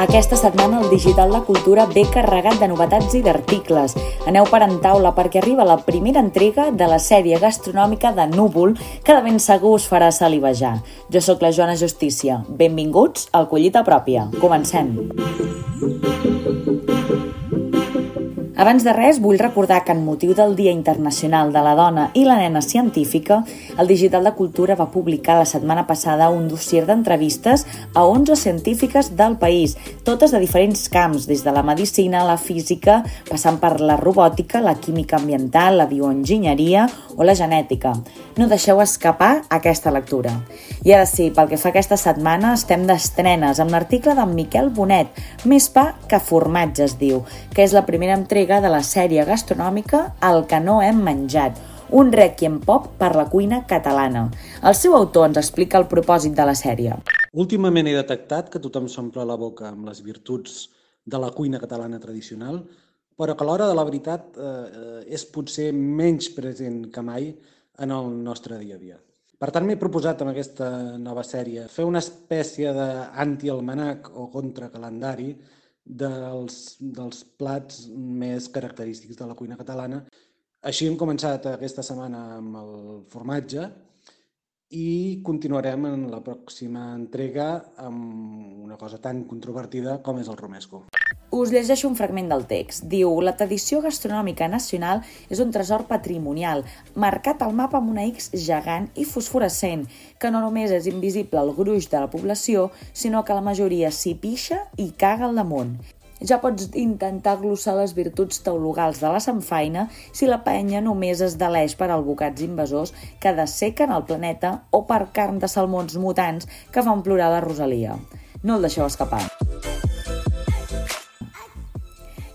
Aquesta setmana el Digital de Cultura ve carregat de novetats i d'articles. Aneu per en taula perquè arriba la primera entrega de la sèrie gastronòmica de Núvol que de ben segur us farà salivejar. Jo sóc la Joana Justícia. Benvinguts al Collita Pròpia. Comencem. Abans de res, vull recordar que en motiu del Dia Internacional de la Dona i la Nena Científica, el Digital de Cultura va publicar la setmana passada un dossier d'entrevistes a 11 científiques del país, totes de diferents camps, des de la medicina, la física, passant per la robòtica, la química ambiental, la bioenginyeria o la genètica. No deixeu escapar aquesta lectura. I ara sí, pel que fa aquesta setmana, estem d'estrenes amb l'article d'en Miquel Bonet, Més pa que formatge es diu, que és la primera entrega entrega de la sèrie gastronòmica El que no hem menjat, un requiem pop per la cuina catalana. El seu autor ens explica el propòsit de la sèrie. Últimament he detectat que tothom s'omple la boca amb les virtuts de la cuina catalana tradicional, però que a l'hora de la veritat eh, és potser menys present que mai en el nostre dia a dia. Per tant, m'he proposat amb aquesta nova sèrie fer una espècie d'anti-almanac o contracalendari dels, dels plats més característics de la cuina catalana. Així hem començat aquesta setmana amb el formatge i continuarem en la pròxima entrega amb una cosa tan controvertida com és el romesco. Us llegeixo un fragment del text. Diu, la tradició gastronòmica nacional és un tresor patrimonial, marcat al mapa amb una X gegant i fosforescent, que no només és invisible al gruix de la població, sinó que la majoria s'hi pixa i caga al damunt ja pots intentar glossar les virtuts teologals de la samfaina si la penya només es deleix per albocats invasors que dessequen el planeta o per carn de salmons mutants que fan plorar la Rosalia. No el deixeu escapar.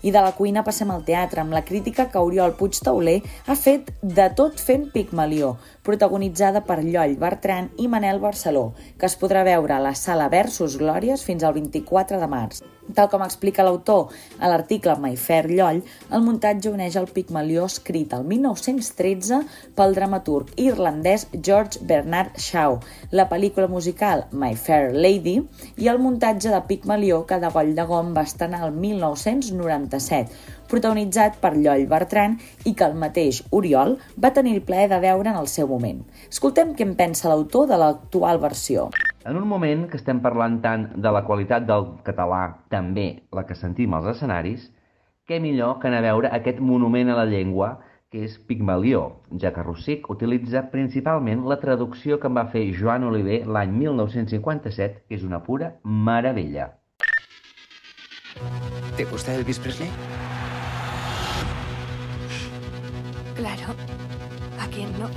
I de la cuina passem al teatre, amb la crítica que Oriol Puig Tauler ha fet de tot fent Pigmalió, protagonitzada per Lloll Bertran i Manel Barceló, que es podrà veure a la sala Versus Glòries fins al 24 de març. Tal com explica l'autor a l'article Mayfair Lloll, el muntatge uneix el Pigmalió escrit el 1913 pel dramaturg irlandès George Bernard Shaw, la pel·lícula musical My Fair Lady i el muntatge de Pigmalió que de Goll de Gom va estrenar el 1997, protagonitzat per Lloll Bertran i que el mateix Oriol va tenir el plaer de veure en el seu moment. Escoltem què en pensa l'autor de l'actual versió. En un moment que estem parlant tant de la qualitat del català, també la que sentim als escenaris, què millor que anar a veure aquest monument a la llengua que és Pigmalió, ja que Rossic utilitza principalment la traducció que en va fer Joan Oliver l'any 1957, que és una pura meravella. ¿Te gusta Elvis Presley? Claro. ¿A quién no?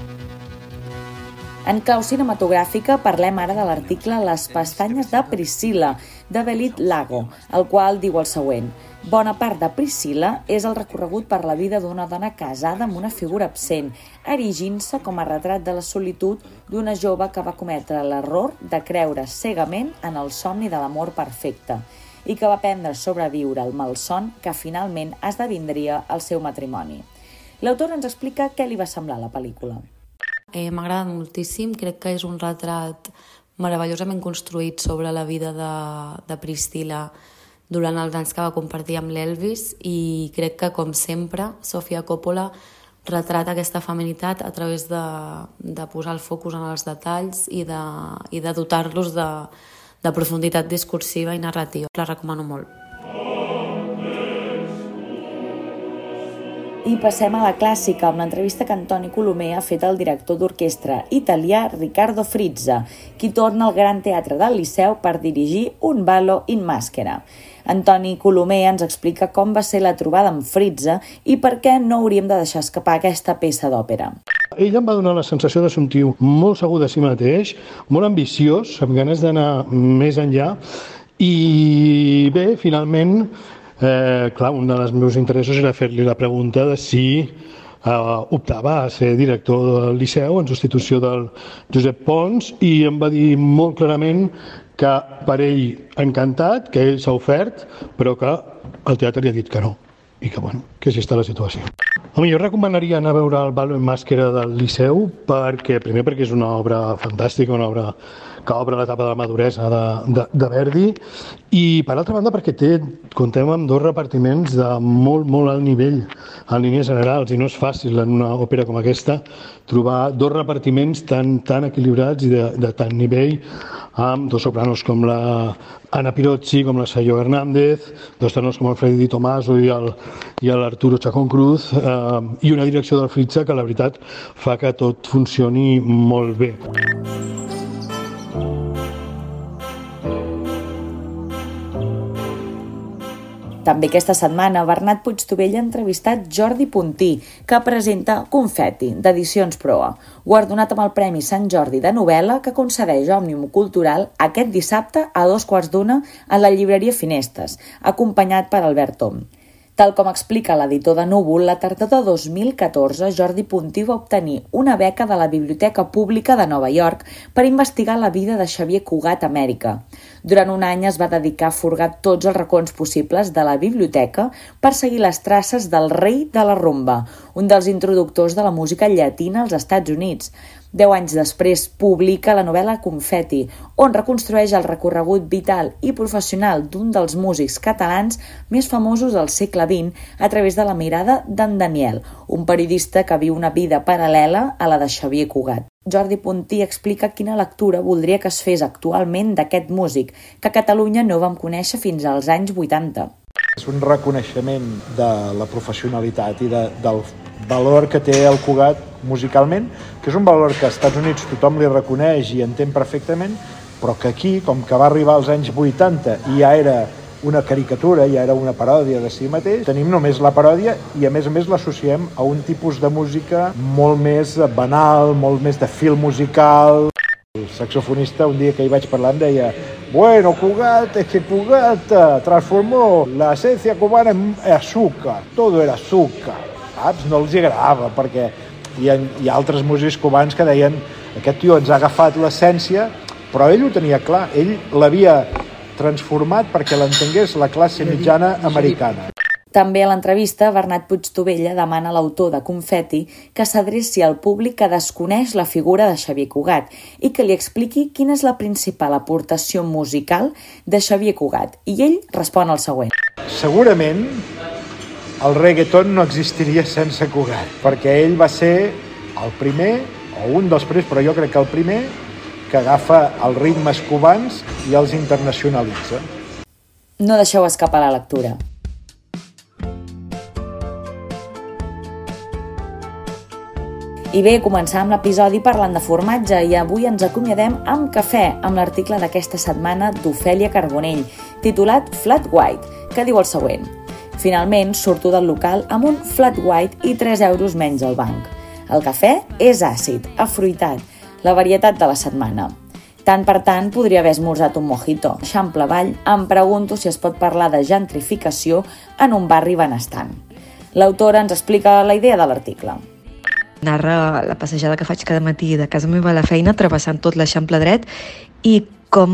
En clau cinematogràfica parlem ara de l'article Les pestanyes de Priscila, de Belit Lago, el qual diu el següent. Bona part de Priscila és el recorregut per la vida d'una dona casada amb una figura absent, erigint-se com a retrat de la solitud d'una jove que va cometre l'error de creure cegament en el somni de l'amor perfecte i que va aprendre a sobreviure al malson que finalment esdevindria el seu matrimoni. L'autor ens explica què li va semblar la pel·lícula. Eh, M'ha agradat moltíssim, crec que és un retrat meravellosament construït sobre la vida de, de Priscila durant els anys que va compartir amb l'Elvis i crec que, com sempre, Sofia Coppola retrata aquesta feminitat a través de, de posar el focus en els detalls i de, i de dotar-los de, de profunditat discursiva i narrativa. La recomano molt. I passem a la clàssica, amb l'entrevista que Antoni Colomer ha fet al director d'orquestra italià Riccardo Frizza, qui torna al Gran Teatre del Liceu per dirigir Un ballo in màscara. Antoni Colomer ens explica com va ser la trobada amb Frizza i per què no hauríem de deixar escapar aquesta peça d'òpera. Ell em va donar la sensació de ser un tio molt segur de si mateix, molt ambiciós, amb ganes d'anar més enllà, i bé, finalment eh, clar, un dels meus interessos era fer-li la pregunta de si eh, optava a ser director del Liceu en substitució del Josep Pons i em va dir molt clarament que per ell encantat, que ell s'ha ofert, però que el teatre li ha dit que no. I que, bueno, que així està la situació. Home, jo recomanaria anar a veure el Balo en Màscara del Liceu perquè, primer perquè és una obra fantàstica, una obra que obre l'etapa de la maduresa de, de, de Verdi i per altra banda perquè té, comptem amb dos repartiments de molt, molt alt nivell en línies generals i no és fàcil en una òpera com aquesta trobar dos repartiments tan, tan equilibrats i de, de tant nivell amb dos sopranos com la Ana Pirozzi, com la Sayo Hernández, dos tenors com el Freddy Di Tomaso i el, l'Arturo Chacón Cruz, eh, i una direcció del Fritza que la veritat fa que tot funcioni molt bé. També aquesta setmana, Bernat Puigtovell ha entrevistat Jordi Puntí, que presenta Confetti, d'Edicions Proa, guardonat amb el Premi Sant Jordi de novel·la que concedeix Òmnium Cultural aquest dissabte a dos quarts d'una a la llibreria Finestes, acompanyat per Albert Tom. Tal com explica l'editor de Núvol, la tardor de 2014 Jordi Puntí va obtenir una beca de la Biblioteca Pública de Nova York per investigar la vida de Xavier Cugat a Amèrica. Durant un any es va dedicar a furgar tots els racons possibles de la biblioteca per seguir les traces del rei de la rumba, un dels introductors de la música llatina als Estats Units. Deu anys després publica la novel·la Confetti, on reconstrueix el recorregut vital i professional d'un dels músics catalans més famosos del segle XX a través de la mirada d'en Daniel, un periodista que viu una vida paral·lela a la de Xavier Cugat. Jordi Puntí explica quina lectura voldria que es fes actualment d'aquest músic, que a Catalunya no vam conèixer fins als anys 80. És un reconeixement de la professionalitat i de, del valor que té el Cugat musicalment, que és un valor que als Estats Units tothom li reconeix i entén perfectament, però que aquí, com que va arribar als anys 80 i ja era una caricatura, ja era una paròdia de si mateix, tenim només la paròdia i a més a més l'associem a un tipus de música molt més banal, molt més de fil musical. El saxofonista un dia que hi vaig parlar em deia Bueno, Cugat, es que Cugat transformó la esencia cubana en azúcar, todo era azúcar saps? No els agradava, perquè hi ha, hi ha altres músics cubans que deien aquest tio ens ha agafat l'essència, però ell ho tenia clar, ell l'havia transformat perquè l'entengués la classe mitjana americana. També a l'entrevista, Bernat Puigtovella demana a l'autor de Confetti que s'adreci al públic que desconeix la figura de Xavier Cugat i que li expliqui quina és la principal aportació musical de Xavier Cugat. I ell respon al següent. Segurament el reggaeton no existiria sense Cugat, perquè ell va ser el primer, o un dels primers, però jo crec que el primer, que agafa els ritmes cubans i els internacionalitza. No deixeu escapar la lectura. I bé, començàvem l'episodi parlant de formatge i avui ens acomiadem amb cafè, amb l'article d'aquesta setmana d'Ofèlia Carbonell, titulat Flat White, que diu el següent. Finalment, surto del local amb un flat white i 3 euros menys al banc. El cafè és àcid, afruitat, la varietat de la setmana. Tant per tant, podria haver esmorzat un mojito. Xample Vall, em pregunto si es pot parlar de gentrificació en un barri benestant. L'autora ens explica la idea de l'article. Narra la passejada que faig cada matí de casa meva a la feina, travessant tot l'Eixample dret i com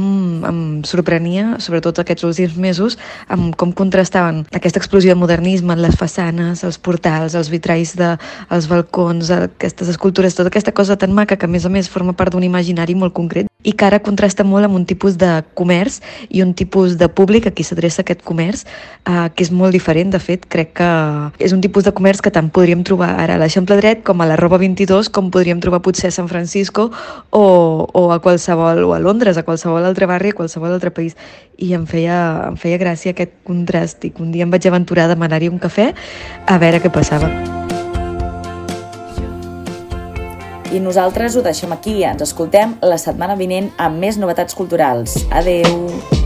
em sorprenia, sobretot aquests últims mesos, amb com contrastaven aquesta explosió de modernisme en les façanes, els portals, els vitralls dels de, balcons, aquestes escultures, tota aquesta cosa tan maca que a més a més forma part d'un imaginari molt concret i que ara contrasta molt amb un tipus de comerç i un tipus de públic a qui s'adreça aquest comerç, eh, que és molt diferent. De fet, crec que és un tipus de comerç que tant podríem trobar ara a l'Eixample Dret com a la Roba 22, com podríem trobar potser a San Francisco o, o a qualsevol, o a Londres, a qualsevol altre barri, a qualsevol altre país. I em feia, em feia gràcia aquest contrast i un dia em vaig aventurar a demanar-hi un cafè a veure què passava. I nosaltres ho deixem aquí. Ens escoltem la setmana vinent amb més novetats culturals. Adeu!